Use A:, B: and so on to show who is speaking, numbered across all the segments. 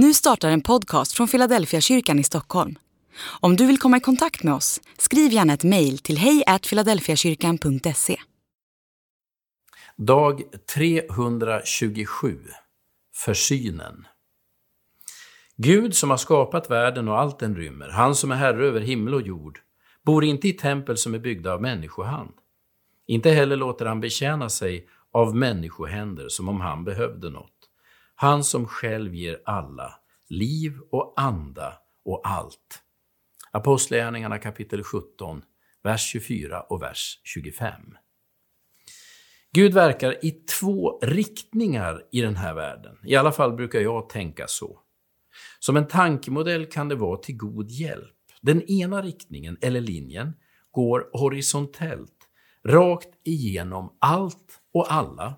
A: Nu startar en podcast från Philadelphia kyrkan i Stockholm. Om du vill komma i kontakt med oss, skriv gärna ett mejl till hejfiladelfiakyrkan.se.
B: Dag 327 Försynen Gud som har skapat världen och allt den rymmer, han som är herre över himmel och jord, bor inte i tempel som är byggda av människohand. Inte heller låter han betjäna sig av människohänder som om han behövde något. Han som själv ger alla liv och anda och allt. Apostlagärningarna kapitel 17, vers 24 och vers 25. Gud verkar i två riktningar i den här världen. I alla fall brukar jag tänka så. Som en tankemodell kan det vara till god hjälp. Den ena riktningen, eller linjen, går horisontellt, rakt igenom allt och alla.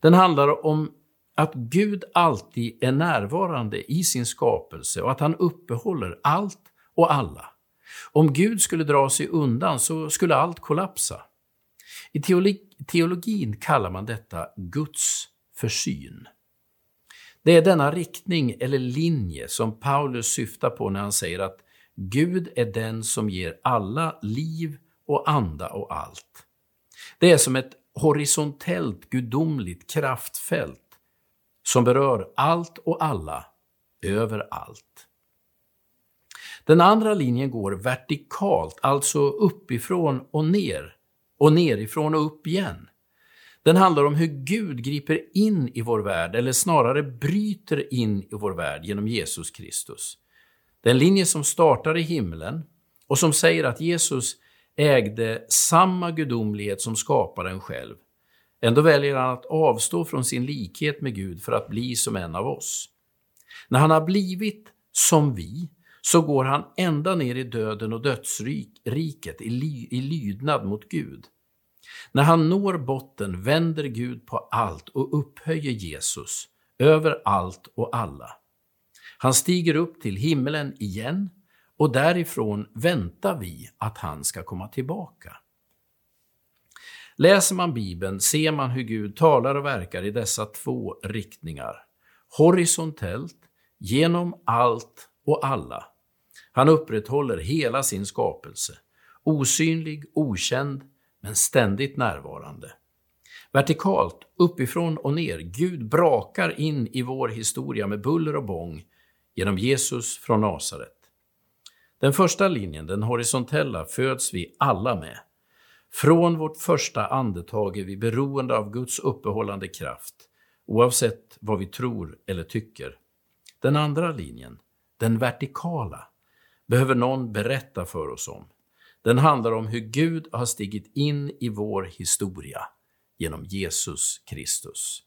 B: Den handlar om att Gud alltid är närvarande i sin skapelse och att han uppehåller allt och alla. Om Gud skulle dra sig undan så skulle allt kollapsa. I teologin kallar man detta Guds försyn. Det är denna riktning eller linje som Paulus syftar på när han säger att Gud är den som ger alla liv och anda och allt. Det är som ett horisontellt gudomligt kraftfält som berör allt och alla, överallt. Den andra linjen går vertikalt, alltså uppifrån och ner, och nerifrån och upp igen. Den handlar om hur Gud griper in i vår värld, eller snarare bryter in i vår värld genom Jesus Kristus. Den linje som startar i himlen och som säger att Jesus ägde samma gudomlighet som skaparen själv. Ändå väljer han att avstå från sin likhet med Gud för att bli som en av oss. När han har blivit som vi, så går han ända ner i döden och dödsriket i, ly i lydnad mot Gud. När han når botten vänder Gud på allt och upphöjer Jesus över allt och alla. Han stiger upp till himmelen igen och därifrån väntar vi att han ska komma tillbaka. Läser man Bibeln ser man hur Gud talar och verkar i dessa två riktningar. Horisontellt, genom allt och alla. Han upprätthåller hela sin skapelse. Osynlig, okänd, men ständigt närvarande. Vertikalt, uppifrån och ner, Gud brakar in i vår historia med buller och bång genom Jesus från Nasaret. Den första linjen, den horisontella, föds vi alla med. Från vårt första andetag är vi beroende av Guds uppehållande kraft, oavsett vad vi tror eller tycker. Den andra linjen, den vertikala, behöver någon berätta för oss om. Den handlar om hur Gud har stigit in i vår historia genom Jesus Kristus.